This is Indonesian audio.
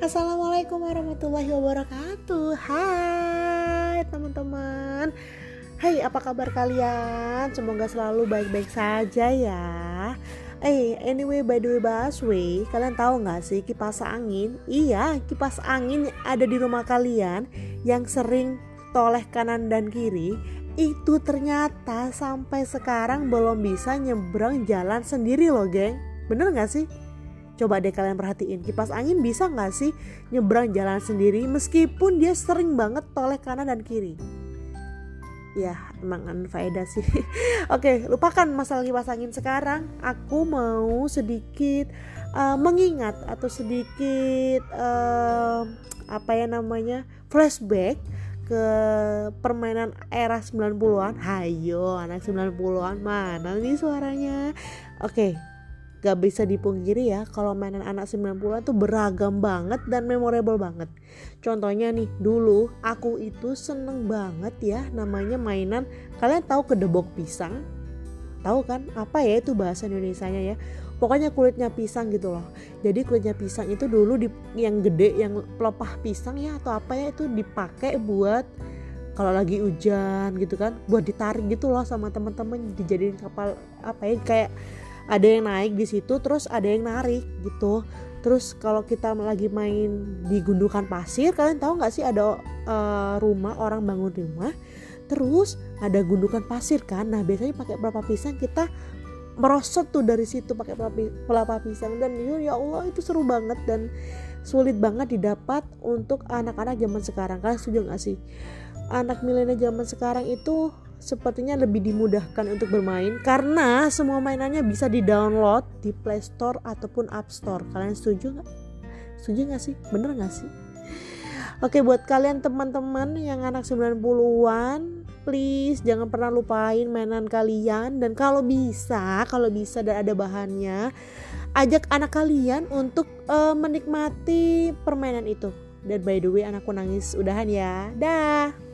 Assalamualaikum warahmatullahi wabarakatuh. Hai teman-teman. Hai apa kabar kalian? Semoga selalu baik-baik saja ya. Eh hey, anyway by the way Baswe Kalian tahu gak sih kipas angin? Iya kipas angin ada di rumah kalian Yang sering toleh kanan dan kiri Itu ternyata sampai sekarang belum bisa nyebrang jalan sendiri loh geng. Bener gak sih? Coba deh kalian perhatiin kipas angin bisa nggak sih nyebrang jalan sendiri meskipun dia sering banget toleh kanan dan kiri. Ya emang faedah sih. Oke lupakan masalah kipas angin sekarang. Aku mau sedikit uh, mengingat atau sedikit uh, apa ya namanya flashback ke permainan era 90-an. Hayo anak 90-an mana nih suaranya? Oke, gak bisa dipungkiri ya kalau mainan anak 90-an tuh beragam banget dan memorable banget. Contohnya nih dulu aku itu seneng banget ya namanya mainan kalian tahu kedebok pisang? Tahu kan? Apa ya itu bahasa Indonesia nya ya? Pokoknya kulitnya pisang gitu loh. Jadi kulitnya pisang itu dulu di, yang gede yang pelepah pisang ya atau apa ya itu dipakai buat kalau lagi hujan gitu kan buat ditarik gitu loh sama teman-teman dijadiin kapal apa ya kayak ada yang naik di situ terus ada yang narik gitu. Terus kalau kita lagi main di gundukan pasir kalian tahu nggak sih ada uh, rumah orang bangun rumah? Terus ada gundukan pasir kan? Nah biasanya pakai berapa pisang kita merosot tuh dari situ pakai pelapa pisang. Dan ya Allah itu seru banget dan sulit banget didapat untuk anak-anak zaman sekarang. Kalian setuju nggak sih? Anak milenial zaman sekarang itu sepertinya lebih dimudahkan untuk bermain karena semua mainannya bisa di-download di Play Store ataupun App Store. Kalian setuju nggak? Setuju nggak sih? Bener nggak sih? Oke buat kalian teman-teman yang anak 90-an Please jangan pernah lupain mainan kalian Dan kalau bisa, kalau bisa dan ada bahannya Ajak anak kalian untuk uh, menikmati permainan itu Dan by the way anakku nangis udahan ya Dah